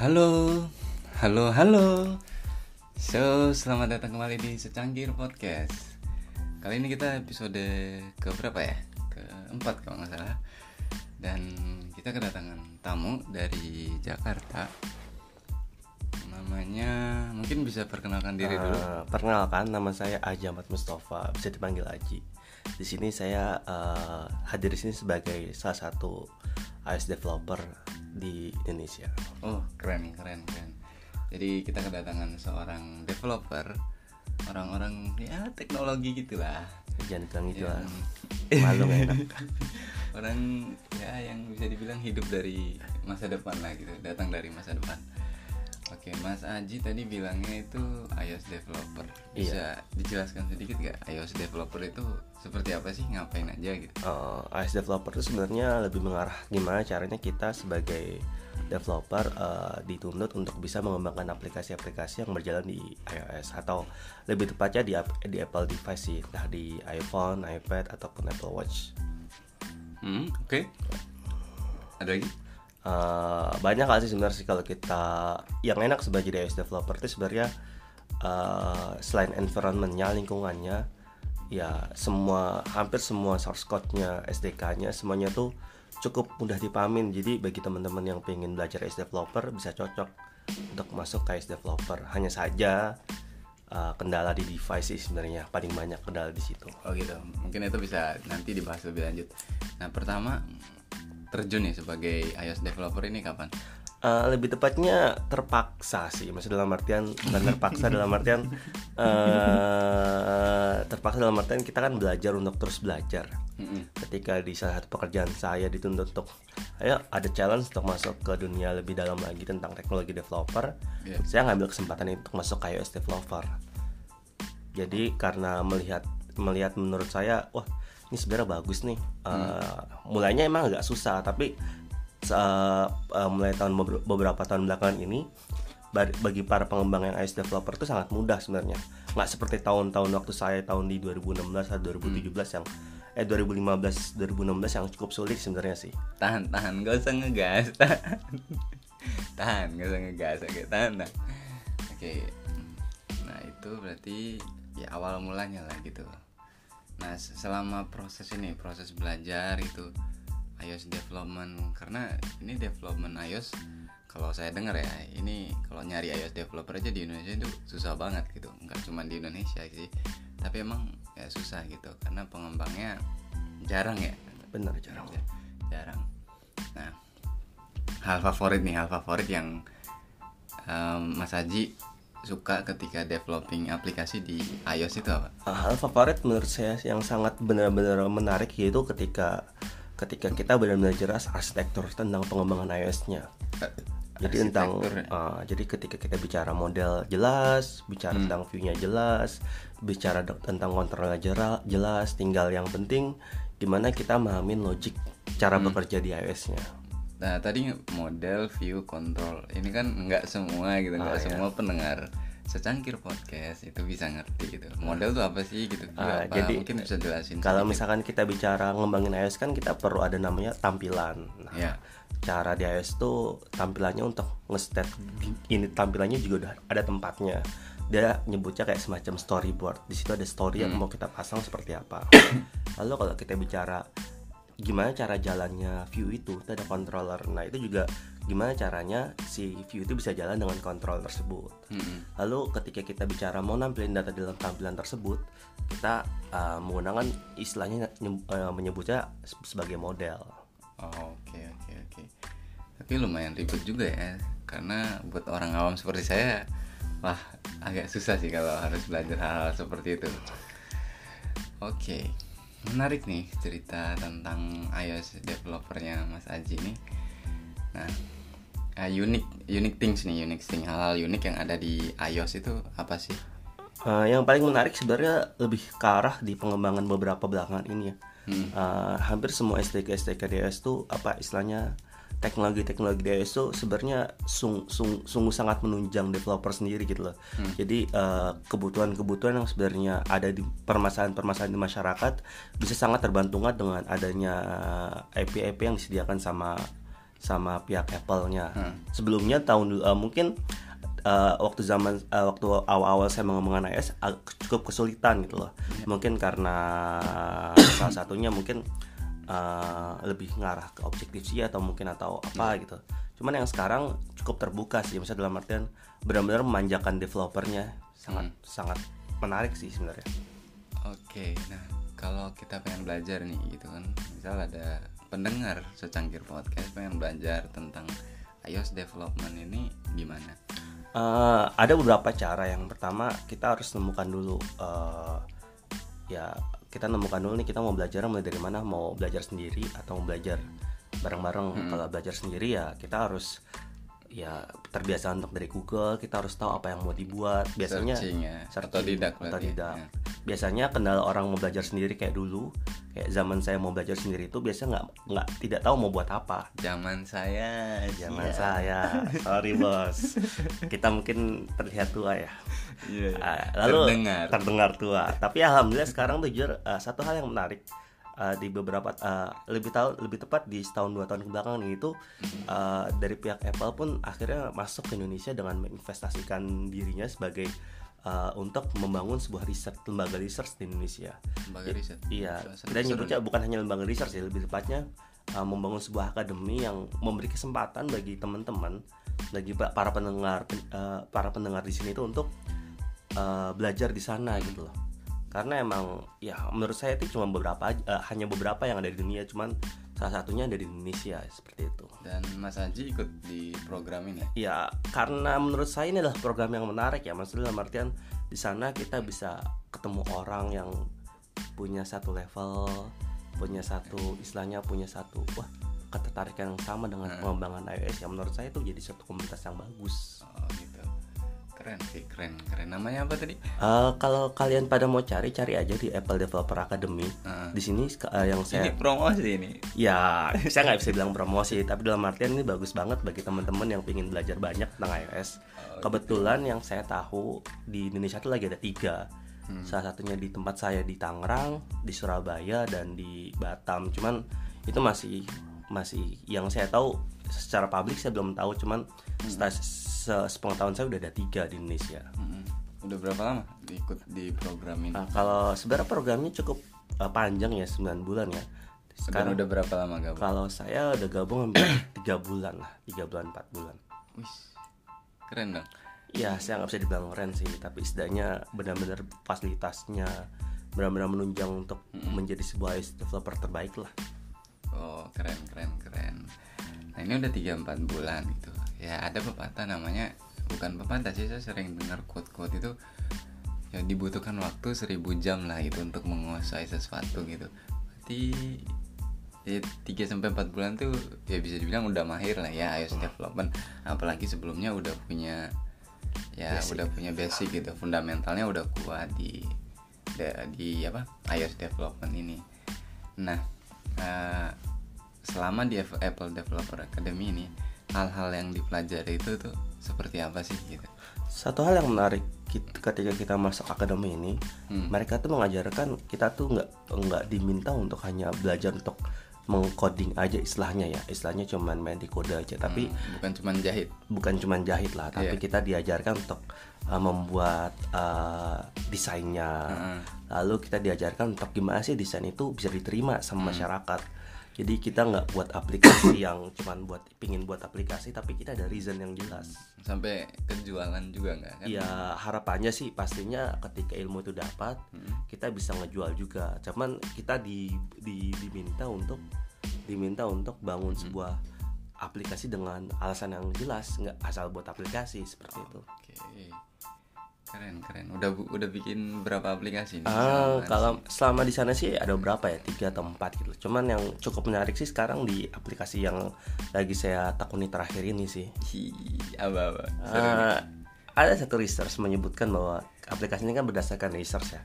Halo, halo, halo. So, selamat datang kembali di Secangkir Podcast. Kali ini kita episode ke berapa ya? Keempat kalau nggak salah. Dan kita kedatangan tamu dari Jakarta. Namanya mungkin bisa perkenalkan diri dulu. Uh, perkenalkan, nama saya Aji Ahmad Mustafa, bisa dipanggil Aji. Di sini saya uh, hadir di sini sebagai salah satu iOS developer di Indonesia. Oh, keren, keren, keren. Jadi kita kedatangan seorang developer, orang-orang ya teknologi gitulah. Jangan bilang gitu lah. Malu enak. orang ya yang bisa dibilang hidup dari masa depan lah gitu datang dari masa depan oke Mas Aji tadi bilangnya itu iOS developer. Bisa dijelaskan sedikit gak iOS developer itu seperti apa sih? Ngapain aja gitu? Uh, iOS developer itu sebenarnya lebih mengarah gimana caranya kita sebagai developer uh, dituntut untuk bisa mengembangkan aplikasi-aplikasi yang berjalan di iOS atau lebih tepatnya di di Apple device sih, entah di iPhone, iPad ataupun Apple Watch. hmm, oke. Ada lagi Uh, banyak hal sih sebenarnya sih kalau kita yang enak sebagai iOS developer itu sebenarnya uh, selain environmentnya lingkungannya ya semua hampir semua source code-nya SDK-nya semuanya tuh cukup mudah dipahamin jadi bagi teman-teman yang pengen belajar iOS developer bisa cocok untuk masuk ke iOS developer. Hanya saja uh, kendala di device sih sebenarnya. Paling banyak kendala di situ. Oh gitu. Mungkin itu bisa nanti dibahas lebih lanjut. Nah pertama terjun nih sebagai iOS developer ini kapan Uh, lebih tepatnya terpaksa sih, maksud dalam artian bukan terpaksa dalam artian uh, terpaksa dalam artian kita kan belajar untuk terus belajar. Mm-mm. Ketika di salah satu pekerjaan saya dituntut untuk, ayo ada challenge untuk masuk ke dunia lebih dalam lagi tentang teknologi developer, Iya. saya ngambil kesempatan itu untuk masuk ke iOS developer. Jadi karena melihat melihat menurut saya, wah ini sebenarnya bagus nih. Uh, Mulainya emang agak susah, tapi se- uh, mulai tahun beber- beberapa tahun belakangan ini ba- bagi para pengembang yang iOS developer itu sangat mudah sebenarnya. Nggak seperti tahun-tahun waktu saya tahun di 2016 atau 2017 yang eh 2015 2016 yang cukup sulit sebenarnya sih. Tahan tahan. Gak usah ngegas. Tahan. Tahan. Gak usah ngegas. Oke tahan nah. oke. Nah itu berarti ya awal mulanya lah gitu nah se- selama proses ini proses belajar itu iOS development karena ini development iOS kalau saya dengar ya ini kalau nyari iOS developer aja di Indonesia itu susah banget gitu. Nggak cuma di Indonesia sih tapi emang ya susah gitu karena pengembangnya jarang ya. Benar jarang. Ya, jarang. Nah hal favorit nih hal favorit yang em, Mas Haji suka ketika developing aplikasi di iOS itu apa? hal favorit menurut saya yang sangat benar-benar menarik yaitu ketika ketika kita benar-benar jelas arsitektur tentang pengembangan iOS-nya jadi tentang uh, jadi ketika kita bicara model jelas bicara Hmm. tentang view-nya jelas bicara tentang kontrolnya jelas tinggal yang penting gimana kita memahami logik cara Hmm. bekerja di iOS-nya Nah tadi model, view, control ini kan nggak semua gitu, nggak Ah, iya. semua pendengar secangkir podcast itu bisa ngerti gitu. Model tuh apa sih gitu? Ah, apa? jadi, mungkin bisa jelasin. kalau sedikit. misalkan kita bicara ngembangin iOS kan kita perlu ada namanya tampilan nah, ya, cara di iOS tuh tampilannya untuk nge-state ini tampilannya juga udah ada tempatnya dia nyebutnya kayak semacam storyboard di situ ada story yang mau kita pasang seperti apa lalu kalau kita bicara gimana cara jalannya view itu itu ada controller nah itu juga gimana caranya si view itu bisa jalan dengan control tersebut Mm-mm. lalu ketika kita bicara mau nampilin data dalam tampilan tersebut kita uh, menggunakan istilahnya uh, menyebutnya se- sebagai model Oh, Oke oke oke. Tapi lumayan ribet juga ya, karena buat orang awam seperti saya, wah agak susah sih kalau harus belajar hal-hal seperti itu. Oke, menarik nih cerita tentang iOS developernya Mas Aji nih. Nah, uh, unique unique things nih, unique thing hal-hal unik yang ada di iOS itu apa sih? Uh, yang paling menarik sebenarnya lebih ke arah di pengembangan beberapa belakangan ini ya. Uh, hampir semua SDK SDK DS tuh apa istilahnya teknologi-teknologi DS tuh sebenarnya sung, sung- sungguh sangat menunjang developer sendiri gitu loh. Jadi uh, kebutuhan-kebutuhan yang sebenarnya ada di permasalahan-permasalahan di masyarakat bisa sangat terbantungan dengan adanya API-API yang disediakan sama sama pihak Apple-nya. Hmm. Sebelumnya tahun eh, mungkin eh, waktu zaman eh, waktu awal-awal saya mengembangkan iOS cukup kesulitan gitu loh. Mungkin karena salah satunya mungkin eh, lebih ngarah ke objektif sih atau mungkin atau apa gitu. Cuman yang sekarang cukup terbuka sih, misalnya dalam artian benar-benar memanjakan developernya sangat sangat menarik sih sebenarnya. Oke, nah kalau kita pengen belajar nih gitu kan, misal ada pendengar secangkir podcast pengen belajar tentang iOS development ini gimana? Eh, ada beberapa cara. Yang pertama kita harus nemukan dulu eh, ya kita nemukan dulu nih kita mau belajar mulai dari mana mau belajar sendiri atau mau belajar bareng-bareng. Kalau belajar sendiri ya kita harus ya terbiasa untuk dari Google kita harus tahu apa yang mau dibuat biasanya Searching ya, searching, otodidak ya. otodidak. Ya. biasanya kendala orang mau belajar sendiri kayak dulu kayak zaman saya mau belajar sendiri itu biasa nggak nggak tidak tahu mau buat apa Zaman saya, Zaman iya. saya, sorry bos. Kita mungkin terlihat tua ya. Iya, iya. Lalu terdengar. terdengar tua. Tapi alhamdulillah sekarang tuh jujur ah, satu hal yang menarik ah, di beberapa ah, lebih tahu lebih tepat di setahun dua tahun kebelakangan ini itu ah, dari pihak Apple pun akhirnya masuk ke Indonesia dengan menginvestasikan dirinya sebagai ah, untuk membangun sebuah riset lembaga research di Indonesia. lembaga riset. Iya, seru nyebutnya bukan hanya lembaga research ya, lebih tepatnya uh, membangun sebuah akademi yang memberi kesempatan bagi teman-teman, bagi pa- para pendengar uh, para pendengar di sini itu untuk uh, belajar di sana gitu loh. Karena emang ya menurut saya itu cuma beberapa uh, hanya beberapa yang ada di dunia, cuman salah satunya ada di Indonesia seperti itu. Dan Mas Haji ikut di program ini. Ya, karena menurut saya ini adalah program yang menarik ya, maksudnya dalam artian di sana kita bisa ketemu orang yang punya satu level, punya satu istilahnya punya satu wah ketertarikan yang sama dengan pengembangan iOS yang menurut saya itu jadi satu komunitas yang bagus. Oh gitu. Keren sih, keren, keren. Namanya apa tadi? Eh, kalau kalian pada mau cari cari aja di Apple Developer Academy. Ah. Di sini eh, yang saya Ini promosi ini. Ya, saya nggak bisa bilang promosi, tapi dalam artian ini bagus banget bagi teman-teman yang ingin belajar banyak tentang iOS. Kebetulan yang saya tahu di Indonesia itu lagi ada tiga. Salah satunya di tempat saya di Tangerang, di Surabaya, dan di Batam. Cuman itu masih masih yang saya tahu secara publik saya belum tahu. Cuman se- sepengetahuan saya udah ada tiga di Indonesia. Mm-mm. Udah berapa lama ikut di program ini? Nah, kalau sebenarnya programnya cukup uh, panjang ya 9 bulan ya. Sekarang udah berapa lama gabung? Kalau saya udah gabung hampir tiga bulan lah, tiga bulan empat bulan. Keren dong. Ya saya nggak bisa dibilang keren sih, tapi setidaknya benar-benar fasilitasnya benar-benar menunjang untuk menjadi sebuah developer terbaik lah. Oh, keren, keren, keren. Nah ini udah 3-4 bulan gitu. Ya ada pepatah namanya bukan pepatah sih saya sering dengar quote-quote itu ya dibutuhkan waktu 1000 jam lah itu untuk menguasai sesuatu gitu. Berarti ya 3 sampai 4 bulan tuh ya bisa dibilang udah mahir lah ya iOS development. Apalagi sebelumnya udah punya ya udah punya basic gitu, fundamentalnya udah kuat di di, di apa iOS development ini. Nah, eh, selama di Apple Developer Academy ini, hal-hal yang dipelajari itu tuh seperti apa sih gitu? Satu hal yang menarik ketika kita masuk akademi ini, Hmm. mereka tuh mengajarkan kita tuh nggak nggak diminta untuk hanya belajar untuk mengcoding aja istilahnya ya, istilahnya cuma main di kode aja, tapi Hmm, bukan cuman jahit. bukan cuma jahit lah, tapi Iya. kita diajarkan untuk uh, membuat uh, desainnya. Heeh. Lalu kita diajarkan untuk gimana sih desain itu bisa diterima sama masyarakat. Jadi kita nggak buat aplikasi yang cuman buat pingin buat aplikasi, tapi kita ada reason yang jelas. Sampai kejualan juga nggak kan? Ya harapannya sih pastinya ketika ilmu itu dapat, kita bisa ngejual juga. Cuman kita di, di diminta untuk diminta untuk bangun sebuah aplikasi dengan alasan yang jelas, nggak asal buat aplikasi seperti itu. Oke. Keren, keren. Udah udah bikin berapa aplikasi nih? Ah, kalau selama di sana sih ada berapa ya tiga atau empat gitu. Cuman yang cukup menarik sih sekarang di aplikasi yang lagi saya tekuni terakhir ini sih. Hi, apa apa? Ah, ada satu research menyebutkan bahwa aplikasi ini kan berdasarkan research ya.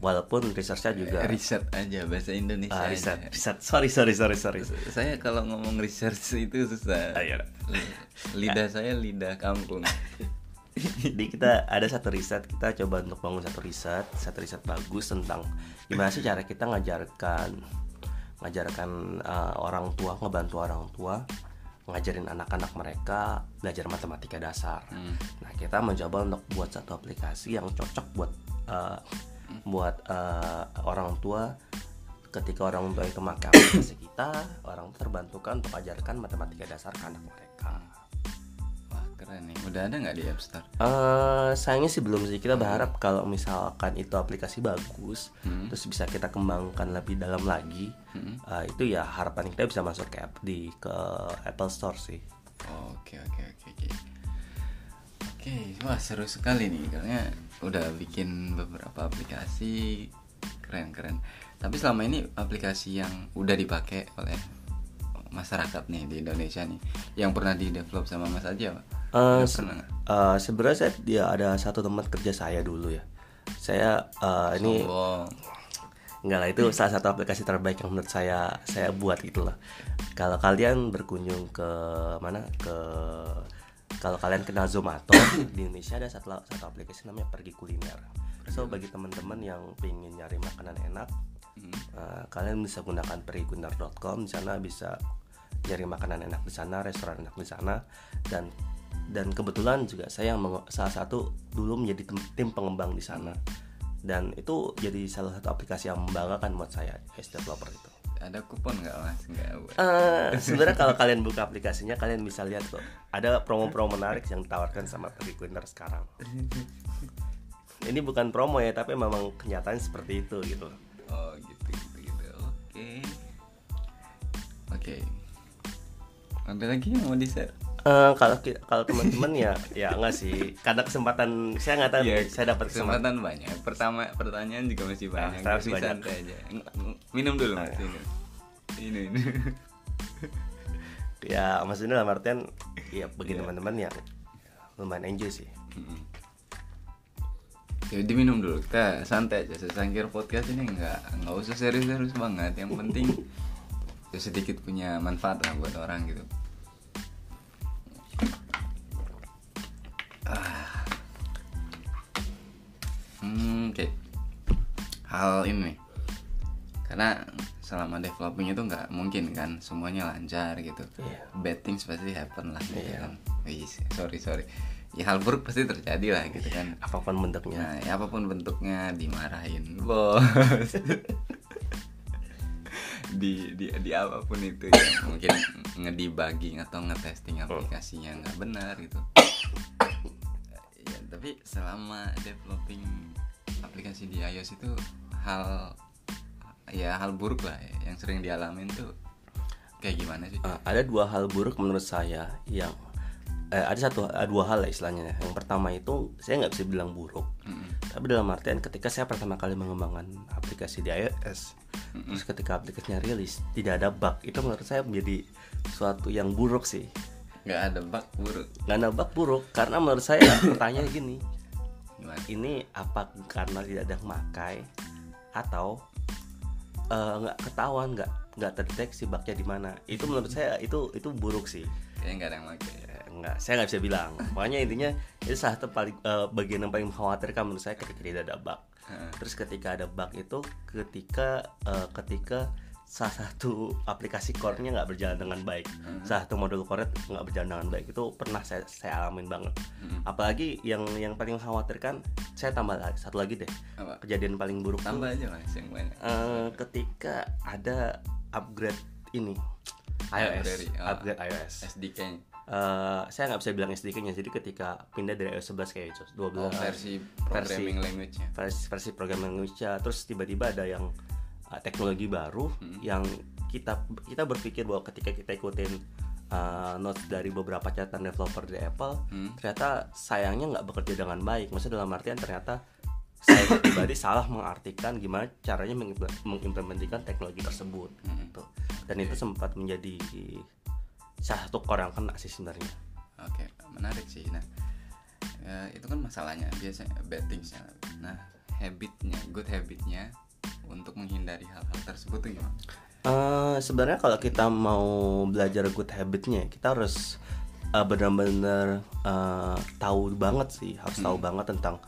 Walaupun researchnya juga riset aja bahasa Indonesia. ah, aja. riset, riset. Sorry, sorry, sorry, sorry. Saya kalau ngomong research itu susah. Ah, iya. Lidah saya lidah kampung. Jadi kita ada satu riset, kita coba untuk bangun satu riset, satu riset bagus tentang gimana sih cara kita ngajarkan ngajarkan uh, orang tua, ngebantu orang tua, ngajarin anak-anak mereka belajar matematika dasar. Hmm. Nah kita mencoba untuk buat satu aplikasi yang cocok buat uh, buat uh, orang tua ketika orang tua itu pakai aplikasi kita, orang tua terbantukan untuk ajarkan matematika dasar ke anak mereka. Nih. Udah ada nggak di App Store? Eh, sayangnya sih belum sih kita berharap kalau misalkan itu aplikasi bagus Hmm. terus bisa kita kembangkan lebih dalam lagi Hmm. eh, itu ya harapan kita bisa masuk ke app di ke Apple Store sih Oke oke oke oke. Oke, wah seru sekali nih karena udah bikin beberapa aplikasi keren-keren. Tapi selama ini aplikasi yang udah dipakai oleh masyarakat nih di Indonesia nih, yang pernah di develop sama Mas aja, Pak? Se- eh, sebenarnya saya dia ada satu tempat kerja saya dulu ya saya eh, ini Sombong. Enggak lah itu salah satu aplikasi terbaik yang menurut saya saya buat gitu loh. Kalau kalian berkunjung ke mana ke kalau kalian kenal Zomato di Indonesia ada satu satu aplikasi namanya Pergi Kuliner. So bagi teman-teman yang pengen nyari makanan enak, Hmm. eh, kalian bisa gunakan pergikuliner.com. Di sana bisa nyari makanan enak di sana, restoran enak di sana dan dan kebetulan juga saya yang salah satu dulu menjadi tim, pengembang di sana dan itu jadi salah satu aplikasi yang membanggakan buat saya as developer itu. Ada kupon nggak mas? Nggak. Eh, sebenarnya kalau kalian buka aplikasinya kalian bisa lihat kok ada promo-promo menarik yang ditawarkan sama Kuliner sekarang. Ini bukan promo ya tapi memang kenyataan seperti itu gitu. Oh gitu gitu gitu. Oke. Oke. Ada lagi yang mau di share? Eh, kalau kalau teman-teman ya ya enggak sih karena kesempatan saya nggak tahu Iya, saya dapat kesempatan kesempatan banyak. Pertama pertanyaan juga masih Ah, banyak. masih Tapi banyak. santai aja. Minum dulu Ah, mas. ya. Ini. Ini. ya maksudnya dalam artian ya bagi Iya. teman-teman yang lumayan enjoy sih. Mm-mm. Oke, diminum dulu. Kita santai aja. Sesangkir podcast ini nggak nggak usah serius-serius banget. Yang penting ya sedikit punya manfaat lah buat orang gitu. Hmm, oke. Hal ini. Karena selama developing itu nggak mungkin kan semuanya lancar gitu. Iya. Bad things pasti happen lah gitu Iya. kan. Wih, sorry sorry. Ya hal buruk pasti terjadi lah gitu kan. Apa pun bentuknya. Nah, ya apa pun bentuknya dimarahin, bos. di, di di apa pun itu ya mungkin ngedebugging atau ngetesting aplikasinya nggak benar gitu. Ya, tapi selama developing aplikasi di iOS itu hal ya hal buruk lah ya, yang sering dialamin tuh kayak gimana sih? Uh, ada dua hal buruk menurut saya yang eh, ada satu ada dua hal lah istilahnya. Yang pertama itu saya nggak bisa bilang buruk, Mm-mm. tapi dalam artian ketika saya pertama kali mengembangkan aplikasi di iOS, terus ketika aplikasinya rilis tidak ada bug, itu menurut saya menjadi suatu yang buruk sih. Nggak ada bug buruk Nggak ada bug buruk karena menurut saya pertanyaan gini, gimana? ini apa karena tidak ada yang memakai atau eh, nggak ketahuan nggak nggak terdeteksi bugnya di mana? Itu menurut saya itu itu buruk sih. Kayaknya nggak ada yang pakai. ya. Enggak saya nggak bisa bilang pokoknya intinya itu salah satu paling eh, bagian yang paling mengkhawatirkan menurut saya ketika tidak ada bug Heeh. terus ketika ada bug itu ketika eh, ketika salah satu aplikasi core-nya nggak berjalan dengan baik salah satu modul core nggak berjalan dengan baik itu pernah saya saya alamin banget Mm. apalagi yang yang paling mengkhawatirkan saya tambah lagi satu lagi deh Apa? kejadian paling buruk tuh, Tambah aja mas yang banyak. eh, ketika ada upgrade ini iOS Library, oh. upgrade iOS SDK-nya. Eh, saya nggak bisa bilang SDK-nya jadi ketika pindah dari iOS 11 ke iOS 12 Oh, versi programming language-nya. versi, versi programming language-nya terus tiba-tiba ada yang uh, teknologi baru yang kita kita berpikir bahwa ketika kita ikutin uh, notes dari beberapa catatan developer di Apple Hmm. ternyata sayangnya nggak bekerja dengan baik maksudnya dalam artian ternyata saya pribadi salah mengartikan gimana caranya mengimpl- mengimplementasikan teknologi tersebut Hmm. gitu. dan itu sempat menjadi salah satu orang kena sih sebenarnya Oke, menarik sih. Nah, ya, itu kan masalahnya biasanya bad things-nya. Nah, habitnya, good habitnya untuk menghindari hal-hal tersebut tuh gimana? Eh, sebenarnya kalau kita mau belajar good habitnya kita harus eh, benar-benar eh, tahu banget sih harus tahu banget tentang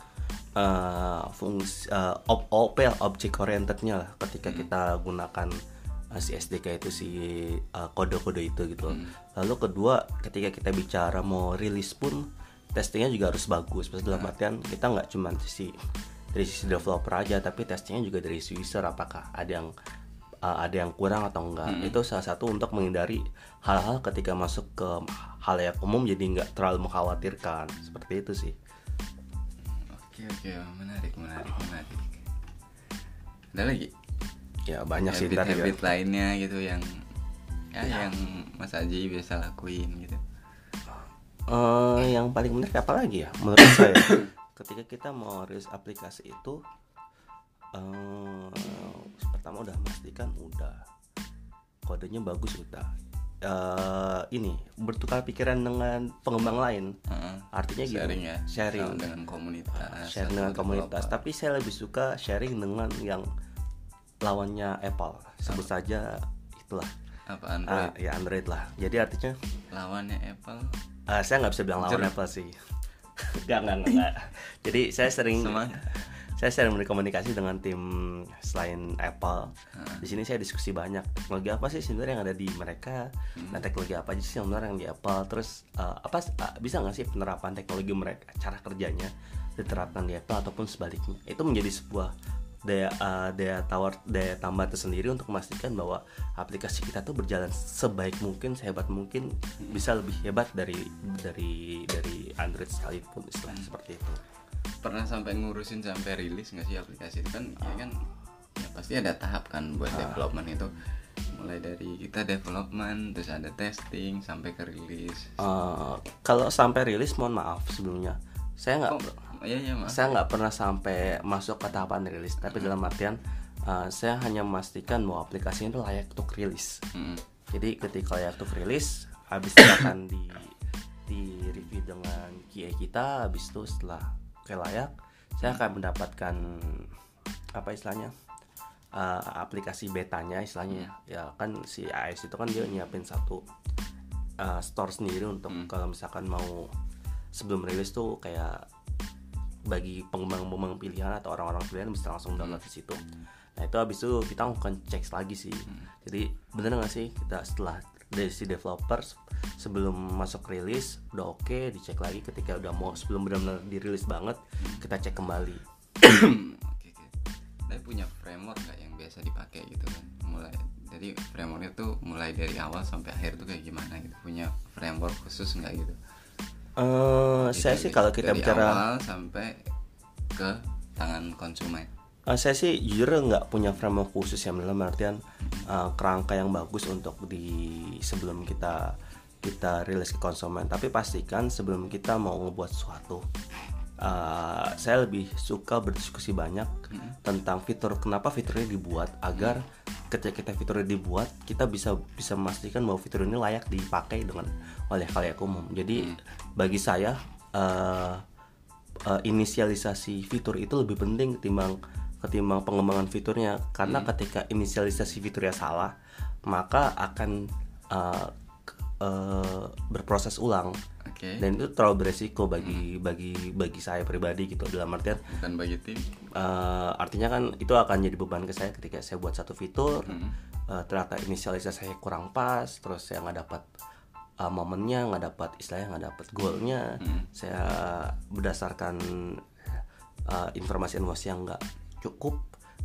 eh, fungsi eh, ob- OP object orientednya lah ketika kita gunakan uh, si SDK itu si uh, kode-kode itu gitu. Lalu kedua ketika kita bicara mau rilis pun testingnya juga harus bagus. Maksudnya dalam artian kita nggak cuma sisi dari sisi developer aja, tapi testingnya juga dari si user apakah ada yang uh, ada yang kurang atau enggak. Itu salah satu untuk menghindari hal-hal ketika masuk ke hal yang umum jadi nggak terlalu mengkhawatirkan. Seperti itu sih. Oke oke menarik menarik menarik. Ada lagi Ya banyak sih ntar juga. habit-habit lainnya gitu yang ya, yang Mas Aji biasa lakuin gitu. Eh, yang paling menarik apa lagi ya menurut saya ketika kita mau rilis aplikasi itu eh pertama udah memastikan udah kodenya bagus udah. Eh, ini bertukar pikiran dengan pengembang lain. Heeh. artinya gini sharing ya sharing. dengan komunitas sharing dengan komunitas. Developer. tapi saya lebih suka sharing dengan yang lawannya Apple. Sebut saja itulah. Apa Ah, Android? ya Android lah. Jadi artinya lawannya Apple? Ah, saya nggak bisa bilang lawan. Apple sih. Gak, nggak, nggak. Jadi saya sering Semangat. saya sering berkomunikasi dengan tim selain Apple. Di sini saya diskusi banyak teknologi apa sih sebenarnya yang ada di mereka, dan teknologi apa aja sih yang benar yang di Apple. Terus eh, apa ah, bisa nggak sih penerapan teknologi mereka, cara kerjanya diterapkan di Apple ataupun sebaliknya? Itu menjadi sebuah daya eh, daya tawar daya tambah tersendiri untuk memastikan bahwa aplikasi kita tuh berjalan sebaik mungkin sehebat mungkin bisa lebih hebat dari dari dari Android sekalipun istilah seperti itu. Pernah sampai ngurusin sampai rilis nggak sih aplikasi itu? Kan ya kan ya pasti ada tahap kan buat Ah. development itu. Mulai dari kita development terus ada testing sampai ke rilis. Eh, kalau sampai rilis mohon maaf sebelumnya. Saya nggak kok ya ya mas. Saya nggak pernah sampai masuk ke tahapan rilis tapi dalam artian eh, saya hanya memastikan bahwa aplikasinya itu layak untuk rilis. Mm. Jadi ketika layak untuk rilis, habis itu akan di di review dengan QA kita, habis itu setelah oke layak, saya akan mendapatkan apa istilahnya eh, aplikasi betanya istilahnya ya. Kan si AS itu kan dia nyiapin satu eh, store sendiri untuk kalau misalkan mau sebelum rilis tuh kayak bagi pengembang-pengembang pilihan atau orang-orang pilihan bisa langsung download di situ. Nah itu habis itu kita lakukan cek lagi sih. Jadi bener nggak sih? Kita setelah dari si developers sebelum masuk rilis udah oke dicek lagi ketika udah mau sebelum benar-benar dirilis banget kita cek kembali. oke oke. Tapi punya framework nggak yang biasa dipakai gitu kan? Mulai jadi frameworknya tuh mulai dari awal sampai akhir tuh kayak gimana gitu? Punya framework khusus nggak gitu Eh saya sih kalau kita dari bicara awal sampai ke tangan konsumen. Eh, saya sih jujur nggak punya framework khusus ya dalam artian eh, kerangka yang bagus untuk di sebelum kita kita rilis ke konsumen. Tapi pastikan sebelum kita mau ngebuat sesuatu eh, saya lebih suka berdiskusi banyak tentang fitur kenapa fiturnya dibuat agar ketika kita fiturnya dibuat kita bisa bisa memastikan bahwa fitur ini layak dipakai dengan oleh khalayak umum. Jadi bagi saya eh, eh, inisialisasi fitur itu lebih penting ketimbang ketimbang pengembangan fiturnya. Karena ketika inisialisasi fiturnya salah maka akan eh, k- eh, berproses ulang. Oke. Dan itu terlalu beresiko bagi bagi bagi saya pribadi gitu. Dalam artian bukan bagi tim. eh, artinya kan itu akan jadi beban ke saya ketika saya buat satu fitur eh, ternyata inisialisasi saya kurang pas terus saya nggak dapat eh, momennya nggak dapat istilahnya nggak dapat goalnya. Saya berdasarkan eh, informasi-informasi yang nggak cukup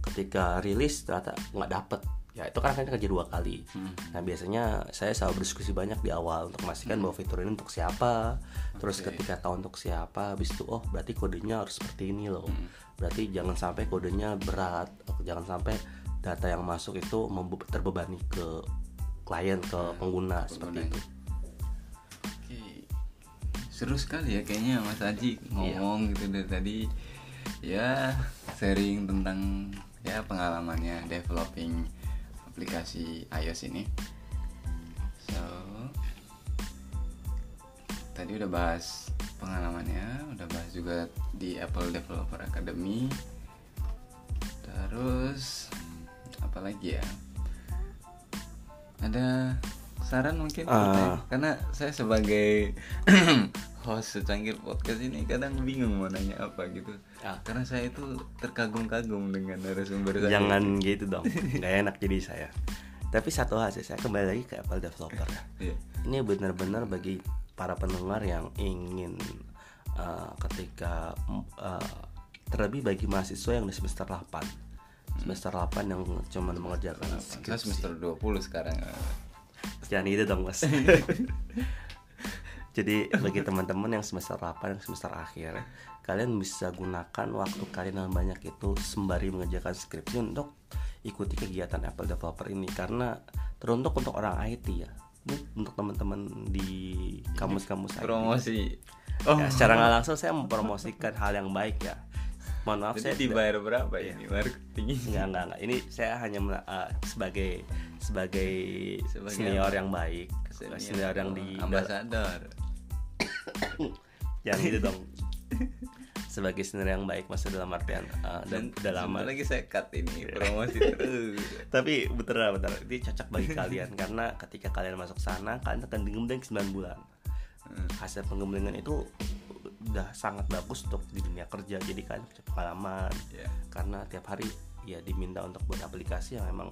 ketika rilis ternyata nggak dapet ya itu kan akan kerja dua kali. Nah biasanya saya selalu berdiskusi banyak di awal untuk memastikan bahwa fitur ini untuk siapa. Terus Oke. ketika tahu untuk siapa habis itu oh berarti kodenya harus seperti ini loh. Berarti jangan sampai kodenya berat jangan sampai data yang masuk itu terbebani ke klien ke pengguna seperti itu seru sekali ya kayaknya Mas Aji ngomong gitu dari tadi ya sharing tentang ya pengalamannya developing aplikasi iOS ini. So tadi udah bahas pengalamannya, udah bahas juga di Apple Developer Academy. Terus apa lagi ya? Ada saran mungkin Ah. Utay? karena saya sebagai host secangkir podcast ini kadang bingung mau nanya apa gitu. Ah. karena saya itu terkagum-kagum dengan narasumber saya. Jangan gitu dong nggak enak jadi saya. Tapi satu hal sih saya kembali lagi ke Apple developer. Iya. ini benar-benar bagi para pendengar yang ingin uh, ketika uh, terlebih bagi mahasiswa yang di semester 8 semester 8 yang cuma mengerjakan Saya skripsi. semester 20 sekarang. jangan gitu dong mas jadi bagi teman-teman yang semester 8 yang semester akhir kalian bisa gunakan waktu kalian yang banyak itu sembari mengerjakan skripsi untuk ikuti kegiatan Apple Developer ini. Karena teruntuk untuk orang IT ya. Ini untuk teman-teman di kamus-kamus IT Promosi. Ya, secara nggak langsung saya mempromosikan hal yang baik ya. Mohon maaf saya Jadi tidak- dibayar berapa ini? Marketing? Enggak, enggak, enggak. Ini saya hanya uh, sebagai sebagai, Sebagai senior yang baik, senior, yang di ambasador. Yang itu dong. sebagai senior yang baik maksud dalam artian uh, dan udah lama. lagi saya cut ini promosi terus. Tapi bener bener ini cocok bagi kalian karena ketika kalian masuk sana kalian akan digembleng 9 bulan. Hmm. Hasil penggemblengan itu udah sangat bagus untuk di dunia kerja jadi kalian punya pengalaman Ya. karena tiap hari ya diminta untuk buat aplikasi yang memang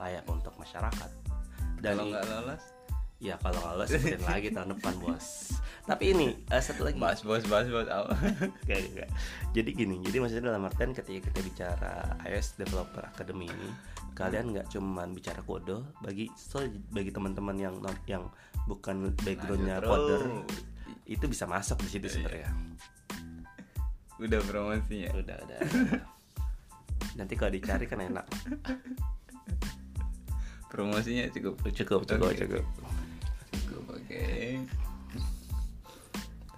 layak untuk masyarakat dan Kalau nggak lolos, ya kalau lolos sebutin lagi tahun depan bos. Tapi ini eh, satu lagi. Bos bos apa? Nggak, nggak, nggak. jadi gini jadi maksudnya dalam artian ketika kita bicara iOS Developer Academy ini kalian nggak cuman bicara kode bagi so bagi teman-teman yang yang bukan backgroundnya Lanjut coder itu bisa masuk di situ Iya, sebenarnya. Udah promosinya. udah udah. Nanti kalau dicari kan enak. Promosinya cukup? Cukup cukup Oke. cukup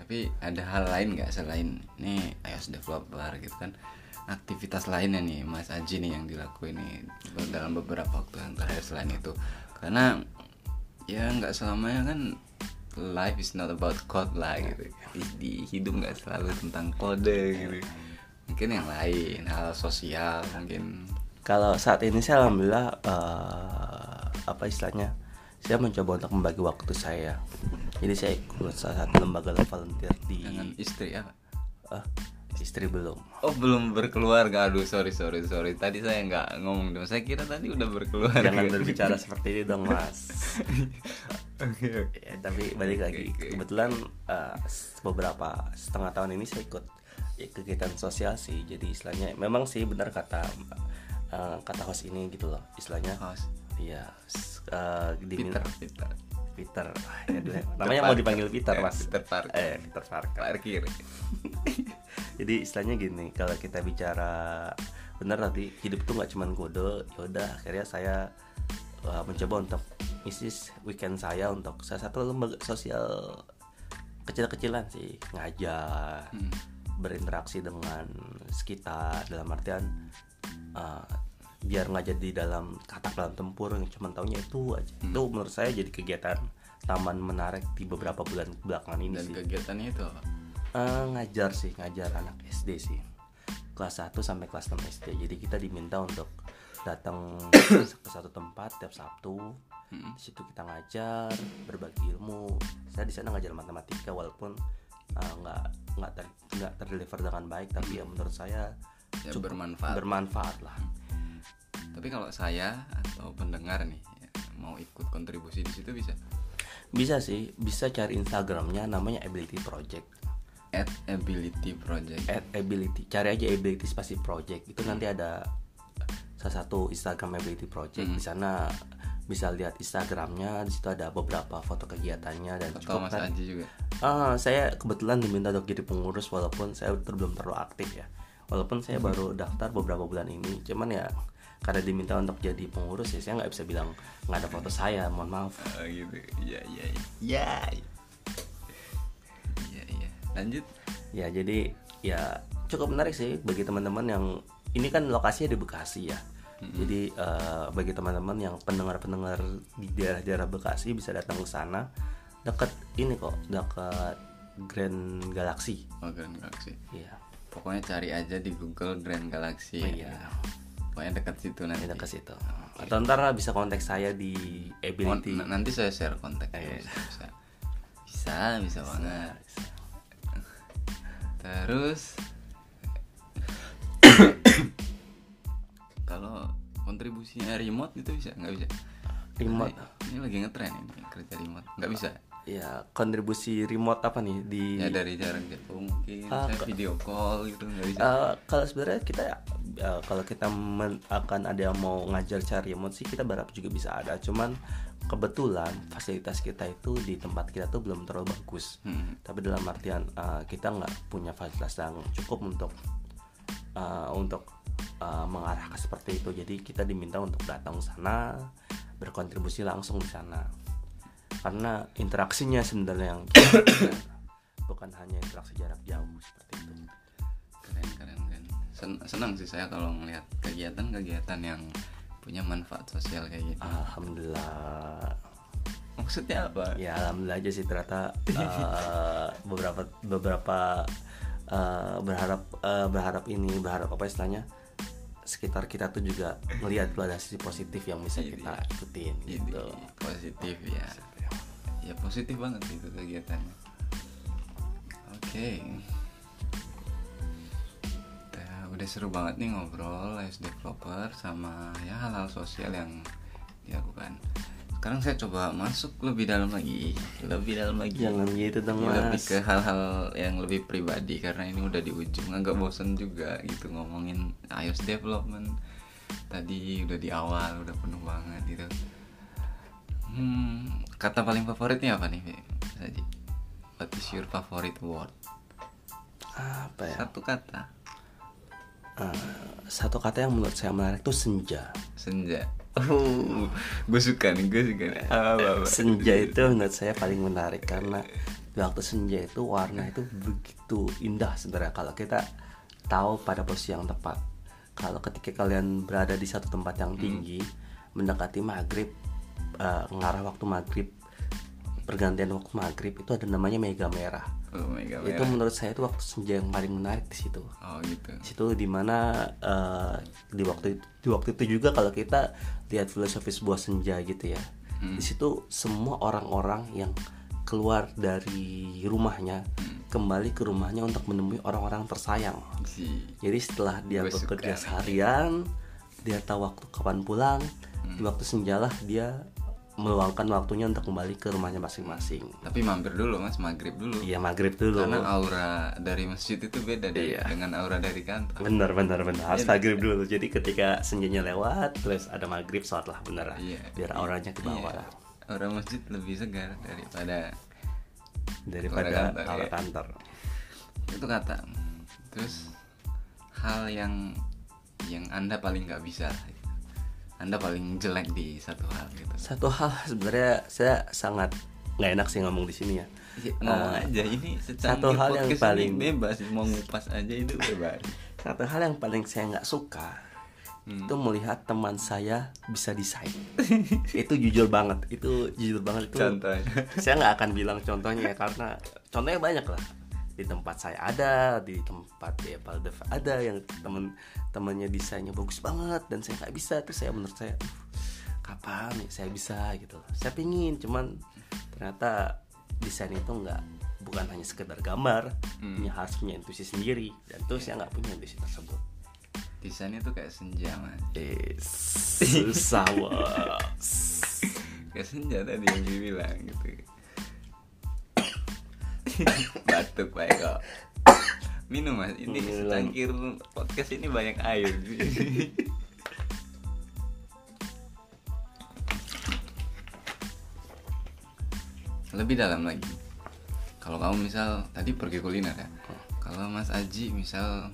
Tapi ada hal lain nggak selain nih iOS developer gitu kan? Aktivitas lainnya nih Mas Aji nih yang dilakuin nih dalam beberapa waktu yang terakhir selain itu. Karena ya nggak selamanya kan life is not about code lah gitu. Di, hidup nggak selalu tentang kode gitu. Mungkin yang lain hal sosial mungkin Kalau saat ini saya alhamdulillah eh, apa istilahnya saya mencoba untuk membagi waktu saya. Jadi saya ikut salah satu lembaga volunteer di dengan istri apa? eh, istri belum. Oh belum berkeluarga, aduh sorry sorry sorry. Tadi saya nggak ngomong dong. Saya kira tadi udah berkeluarga. Jangan berbicara seperti ini dong mas. Oke oke. Ya, tapi balik lagi oke. kebetulan eh, beberapa setengah tahun ini saya ikut ya, kegiatan sosial sih. Jadi istilahnya memang sih benar kata eh, kata host ini gitu loh istilahnya. Host. Iya, diminta Peter Peter. Peter. Ah, ya ya. Namanya mau dipanggil Peter, Eh, Mas. Peter Parker. Eh, Peter Parker. Parkir. Jadi istilahnya gini, kalau kita bicara benar tadi hidup tuh nggak cuma kode, yaudah akhirnya saya uh, mencoba untuk isi weekend saya untuk salah satu lembaga sosial kecil-kecilan sih ngajar, Hmm. berinteraksi dengan sekitar dalam artian uh, biar nggak jadi dalam katak dalam tempur yang cuma taunya itu aja. Hmm. Itu menurut saya jadi kegiatan taman menarik di beberapa bulan belakangan ini Dan sih. kegiatannya itu apa? Eh, ngajar sih ngajar anak SD sih kelas 1 sampai kelas 6 SD jadi kita diminta untuk datang ke satu tempat tiap Sabtu Hmm. di situ kita ngajar berbagi ilmu saya di sana ngajar matematika walaupun eh, nggak nggak ter nggak terdeliver dengan baik tapi ya menurut saya Ya, cukup bermanfaat. bermanfaat lah Tapi kalau saya atau pendengar nih ya, mau ikut kontribusi di situ bisa. bisa sih bisa cari Instagramnya namanya Ability Project At Ability Project. at ability cari aja ability spasi project itu nanti ada salah satu Instagram ability project Hmm. di sana bisa lihat Instagramnya di situ ada beberapa foto kegiatannya dan Atau cukup Mas kan juga. Ah, saya kebetulan diminta untuk jadi pengurus walaupun saya belum terlalu aktif ya walaupun saya baru daftar beberapa bulan ini cuman ya karena diminta untuk jadi pengurus ya saya nggak bisa bilang nggak ada foto saya mohon maaf Oh, gitu. Iya iya iya. Iya iya. Lanjut. Ya jadi ya cukup menarik sih bagi teman-teman yang ini kan lokasinya di Bekasi ya. Jadi eh, bagi teman-teman yang pendengar-pendengar di daerah-daerah Bekasi bisa datang ke sana dekat ini kok dekat Grand Galaxy. Oh, Grand Galaxy. Iya. Pokoknya cari aja di Google Grand Galaxy. Iya. Pokoknya dekat situ nanti. Ini dekat situ. Atau ntar bisa kontak saya di Ability. nanti saya share kontak. Iya. Bisa, bisa. Bisa, bisa banget. Terus kalau kontribusinya remote itu bisa nggak bisa remote Karena ini lagi ngetren ini kerja remote nggak bisa ya kontribusi remote apa nih di ya dari jarak jauh mungkin Ah, saya video call gitu nggak bisa Eh, kalau sebenarnya kita eh, kalau kita men- akan ada yang mau ngajar cara remote sih kita berharap juga bisa ada. Cuman kebetulan fasilitas kita itu di tempat kita tuh belum terlalu bagus. Hmm. tapi dalam artian eh, kita nggak punya fasilitas yang cukup untuk eh, untuk eh, mengarah ke seperti itu. Jadi kita diminta untuk datang ke sana berkontribusi langsung di sana karena interaksinya sebenarnya yang bukan hanya interaksi jarak jauh seperti itu. Keren keren keren. Sen- senang sih saya kalau ngelihat kegiatan-kegiatan yang punya manfaat sosial kayak gitu. Alhamdulillah. Maksudnya apa? Ya alhamdulillah aja sih ternyata eh, beberapa beberapa eh, berharap eh, berharap ini berharap apa istilahnya sekitar kita tuh juga melihat tuh ada sisi positif yang bisa Iya, kita iya. ikutin Jadi, gitu. positif ya ya positif banget sih itu kegiatannya. Oke. Udah- udah seru banget nih ngobrol as developer sama ya hal-hal sosial yang dilakukan. Sekarang saya coba masuk lebih dalam lagi. Lebih dalam lagi. Jangan gitu dong Ya, lebih mas. ke hal-hal yang lebih pribadi karena ini udah di ujung. Agak bosen juga gitu ngomongin iOS development. Tadi udah di awal udah penuh banget gitu hmm, kata paling favoritnya apa nih Haji? What is your favorite word? apa ya Satu kata Eh, satu kata yang menurut saya menarik tuh senja senja. Oh, gue suka nih, gue suka nih. Apa, apa, senja itu menurut saya paling menarik karena waktu senja itu warna itu begitu indah sebenarnya kalau kita tahu pada posisi yang tepat kalau ketika kalian berada di satu tempat yang tinggi mendekati maghrib eh, ngarah waktu maghrib pergantian waktu maghrib itu ada namanya mega merah Oh itu menurut saya itu waktu senja yang paling menarik di situ Oh gitu. di situ di mana eh, di waktu di waktu itu juga kalau kita lihat filosofi sebuah senja gitu ya di situ semua orang-orang yang keluar dari rumahnya kembali ke rumahnya untuk menemui orang-orang tersayang Si. jadi setelah dia Gue suka bekerja nih. seharian dia tahu waktu kapan pulang di waktu senjalah dia meluangkan waktunya untuk kembali ke rumahnya masing-masing Tapi mampir dulu mas, maghrib dulu. iya maghrib dulu Karena aura dari masjid itu beda Iya. dengan aura dari kantor. bener bener bener harus Iya. maghrib dulu jadi ketika senjanya lewat terus ada maghrib sholat lah bener lah Iya. biar auranya ke bawah Iya. Aura masjid lebih segar daripada daripada Aura kantor, aura iya. itu kata. Terus hal yang yang anda paling nggak bisa. Anda paling jelek di satu hal gitu. satu hal sebenarnya saya sangat nggak enak sih ngomong di sini ya Ya, ngomong Eh, aja ini satu hal yang paling- bebas mau ngupas aja itu bebas. satu hal yang paling saya nggak suka Hmm. itu melihat teman saya bisa desain itu jujur banget itu jujur banget itu Contohnya. saya nggak akan bilang contohnya ya karena contohnya banyak lah di tempat saya ada di tempat di Apple Dev ada yang temen temennya desainnya bagus banget dan saya nggak bisa. Terus saya menurut saya "Uh, kapan nih saya bisa? Gitu. Saya pingin cuman ternyata desain itu nggak bukan hanya sekedar gambar Hmm. punya harus punya intuisi sendiri. Dan terus saya nggak punya intuisi tersebut. Desainnya tuh kayak senja mas. eh susah Kayak senja tadi yang dibilang gitu. Batuk pak Eko. Minum mas, ini secangkir podcast ini banyak air. Lebih dalam lagi. Kalau kamu misal tadi pergi kuliner ya. Kalau Mas Aji misal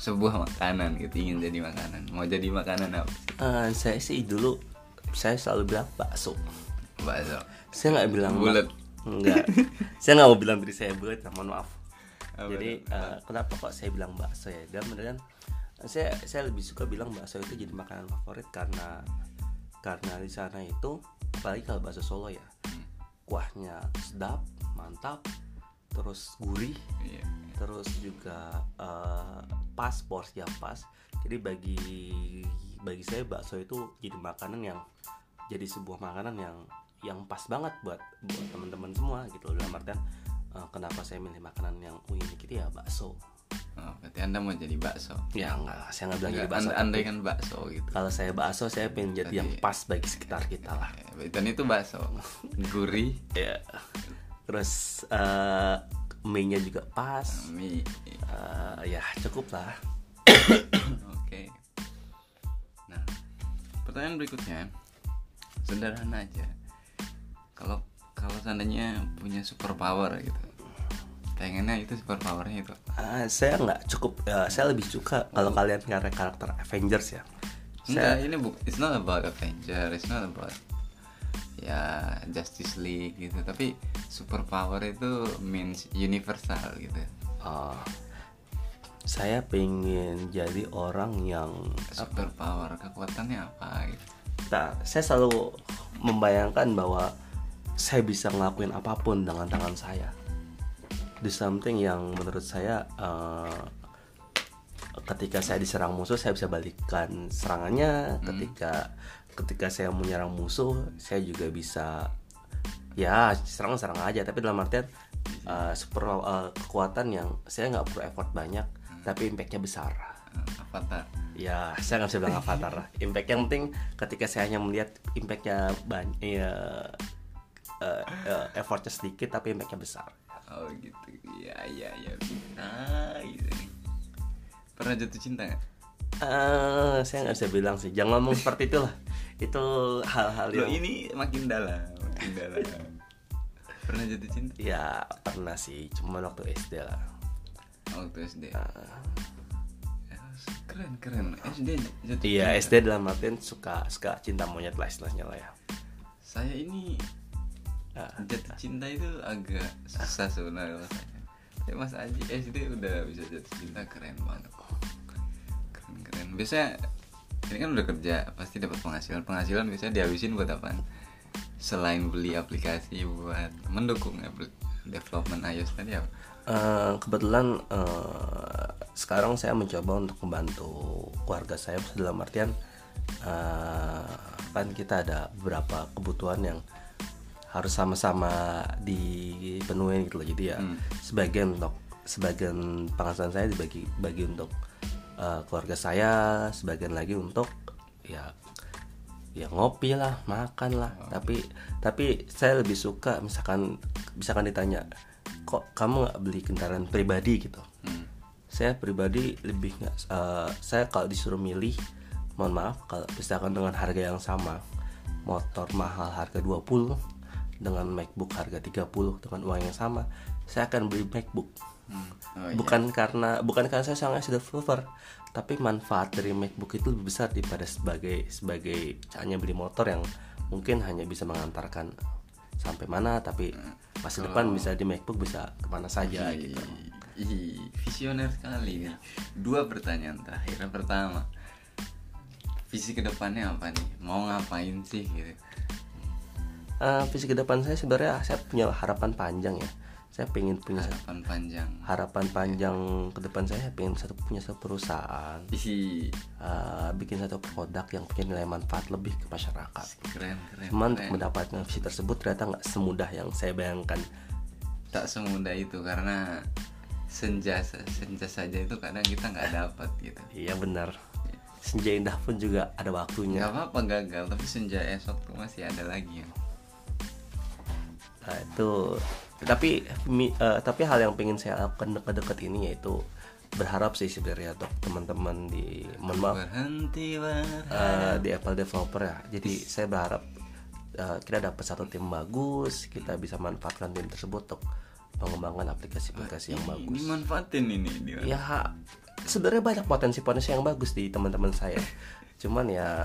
sebuah makanan gitu ingin jadi makanan, mau jadi makanan apa? Eh, saya sih dulu saya selalu bilang bakso Bakso. saya nggak bilang Bulet. Enggak. Saya nggak mau bilang diri saya bulat mohon maaf. Apa jadi eh, kenapa kok saya bilang bakso ya? Dan beneran saya saya lebih suka bilang bakso itu jadi makanan favorit karena karena di sana itu apalagi kalau bakso Solo ya kuahnya sedap mantap terus gurih Iya. terus juga eh, pas porsi yang pas. Jadi bagi bagi saya bakso itu jadi makanan yang jadi sebuah makanan yang yang pas banget buat buat teman-teman semua gitu loh dalam artian eh, kenapa saya milih makanan yang unik gitu ya bakso Oh, berarti anda mau jadi bakso. Ya enggak, lah, saya nggak bilang jadi Enggak, bakso. anda, kan bakso gitu. Kalau saya bakso, saya pengen jadi yang Berarti- pas bagi sekitar kita lah. Eh, Dan itu bakso. Gurih. Ya. Terus eh mie-nya juga pas. Mie. Eh, ya cukup lah. Oke. Nah, pertanyaan berikutnya sederhana aja. Kalau kalau seandainya punya super power gitu, pengennya itu super powernya itu. Eh, saya nggak cukup. eh, saya lebih suka kalau kalian nyari karakter Avengers ya. Enggak, Saya ini bu, it's not about Avenger, it's not about ya Justice League gitu. Tapi super power itu means universal gitu. eh, saya pengen jadi orang yang Super power kekuatannya apa gitu. Nah, saya selalu membayangkan bahwa saya bisa ngelakuin apa pun dengan tangan saya. Do something yang menurut saya eh, ketika saya diserang musuh saya bisa balikan serangannya. Ketika ketika saya menyerang musuh saya juga bisa ya serang-serang aja. Tapi dalam artian eh, super eh, kekuatan yang saya nggak perlu effort banyak tapi impactnya besar. Eh, Avatar. Ya, saya nggak bisa bilang avatar. Impact yang penting ketika saya hanya melihat impactnya banyak, ya, eh, effortnya sedikit tapi impactnya besar. Oh gitu. Iya iya iya. Ah, gitu. Pernah jatuh cinta nggak? Eh, saya nggak bisa bilang sih. Jangan ngomong seperti itu lah. Itu hal-hal Loh yang ini makin dalam, makin dalam. Pernah jatuh cinta? ya pernah sih, cuma waktu SD lah. Waktu SD. Ah. Ya, Keren keren. SD jatuh Iya, cinta. SD dalam artian suka suka cinta monyet lah istilahnya lah ya. Saya ini. Jatuh cinta itu agak susah sebenarnya rasanya. Ya Mas Aji SD udah bisa jatuh cinta keren banget. Keren keren. Biasanya ini kan udah kerja pasti dapat penghasilan. Penghasilan biasanya dihabisin buat apa? Selain beli aplikasi buat mendukung development iOS tadi apa? Eh, kebetulan eh, sekarang saya mencoba untuk membantu keluarga saya dalam artian eh, kan kita ada beberapa kebutuhan yang harus sama-sama dipenuhi gitu loh. Jadi ya Hmm. sebagian untuk sebagian penghasilan saya dibagi bagi untuk eh, keluarga saya sebagian lagi untuk ya ya ngopi lah makan lah. Tapi tapi saya lebih suka misalkan misalkan ditanya kok kamu nggak beli kendaraan pribadi? gitu. Hmm. saya pribadi lebih nggak eh, saya kalau disuruh milih mohon maaf kalau misalkan dengan harga yang sama motor mahal harga 20 dengan MacBook harga 30 dengan uang yang sama saya akan beli MacBook Hmm. Oh, iya. bukan karena bukan karena saya sangat developer tapi manfaat dari MacBook itu lebih besar daripada sebagai sebagai hanya beli motor yang mungkin hanya bisa mengantarkan sampai mana tapi masa depan bisa di MacBook bisa ke mana saja Ih, gitu ih, visioner sekali nih. Dua pertanyaan terakhir. Pertama, visi ke depannya apa nih? Mau ngapain sih gitu? Eh, visi ke depan saya sebenarnya saya punya harapan panjang ya saya pengen punya Harapan panjang. harapan panjang ke depan saya pengen satu punya satu perusahaan eh, bikin satu produk yang punya nilai manfaat lebih ke masyarakat keren keren. cuman untuk keren. mendapatkan visi tersebut ternyata nggak semudah yang saya bayangkan Tak semudah itu karena senja senja saja itu kadang kita nggak dapat gitu. iya benar senja indah pun juga ada waktunya Nggak apa-apa gagal, tapi senja esok tuh masih ada lagi. Nah, itu tapi mi- eh, tapi hal yang pengen saya lakukan dekat-dekat ini yaitu berharap sih sebenarnya untuk teman-teman di mohon maaf Berhenti berharap. eh, di Apple developer ya. Jadi saya berharap eh, kita dapat satu tim bagus, kita bisa manfaatkan tim tersebut untuk mengembangkan aplikasi-aplikasi yang Ini bagus. manfaatin ini. Ya sebenarnya banyak potensi-potensi yang bagus di teman-teman saya. Cuman ya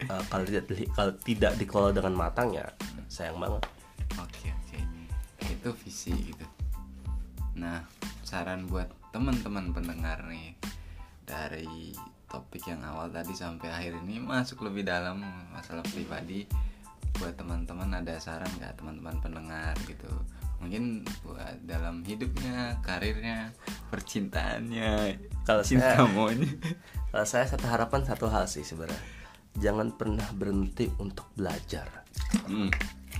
eh, kalau tidak kalau tidak dikelola dengan matang ya sayang banget. Oke oke, itu visi gitu. Nah, saran buat teman-teman pendengar nih dari topik yang awal tadi sampai akhir ini masuk lebih dalam masalah pribadi. Buat teman-teman ada saran nggak teman-teman pendengar gitu? Mungkin buat dalam hidupnya, karirnya, percintaannya, Kalau cinta saya- monyet. Kalau saya satu harapan satu hal sih sebenarnya. Jangan pernah berhenti untuk belajar. Hmm.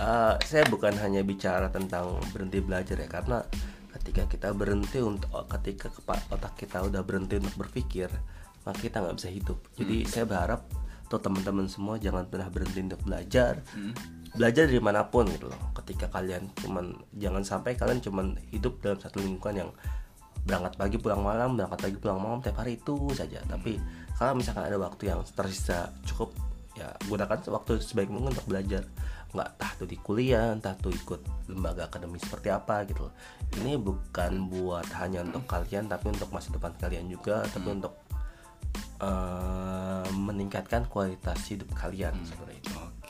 Eh, saya bukan hanya bicara tentang berhenti belajar ya karena ketika kita berhenti untuk ketika otak kita udah berhenti untuk berpikir maka kita nggak bisa hidup. Jadi saya berharap tuh teman-teman semua jangan pernah berhenti untuk belajar. Belajar dari mana pun gitu loh. Ketika kalian cuman jangan sampai kalian cuman hidup dalam satu lingkungan yang berangkat pagi pulang malam berangkat pagi pulang malam tiap hari itu saja. Tapi kalau misalkan ada waktu yang tersisa cukup ya gunakan waktu sebaik mungkin untuk belajar nggak entah tuh di kuliah entah tuh ikut lembaga akademis seperti apa gitu loh. Ini bukan buat hanya untuk kalian tapi untuk masa depan kalian juga tapi untuk eh, meningkatkan kualitas hidup kalian seperti itu Oke.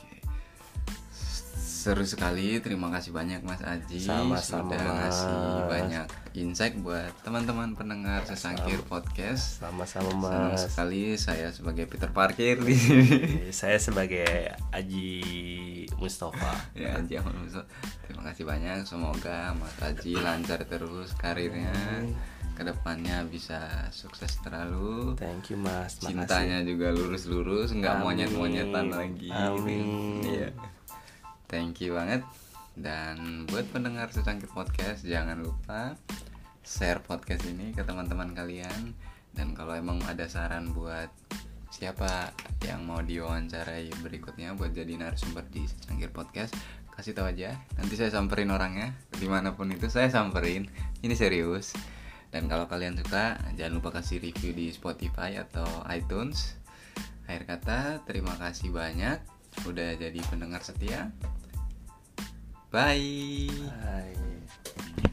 Seru sekali. Terima kasih banyak Mas Aji Sama-sama, sudah Mas. ngasih banyak insight buat teman-teman pendengar sesangkir podcast. sama-sama Senang mas sekali saya sebagai Peter Parkir di sini. saya sebagai Aji Mustafa ya Aji Ahmad. Terima kasih banyak. Semoga Mas Aji lancar terus karirnya. Ke depannya bisa sukses terlalu. thank you mas Makasih. Cintanya juga lurus-lurus, nggak monyet-monyetan lagi. Amin. Iya. Thank you banget. Dan buat pendengar secangkir podcast jangan lupa share podcast ini ke teman-teman kalian. Dan kalau emang ada saran buat siapa yang mau diwawancarai berikutnya buat jadi narasumber di secangkir podcast, kasih tahu aja. Nanti saya samperin orangnya di mana pun itu saya samperin. Ini serius. Dan kalau kalian suka, jangan lupa kasih review di Spotify atau iTunes. Akhir kata, terima kasih banyak udah jadi pendengar setia. Bye. Bye.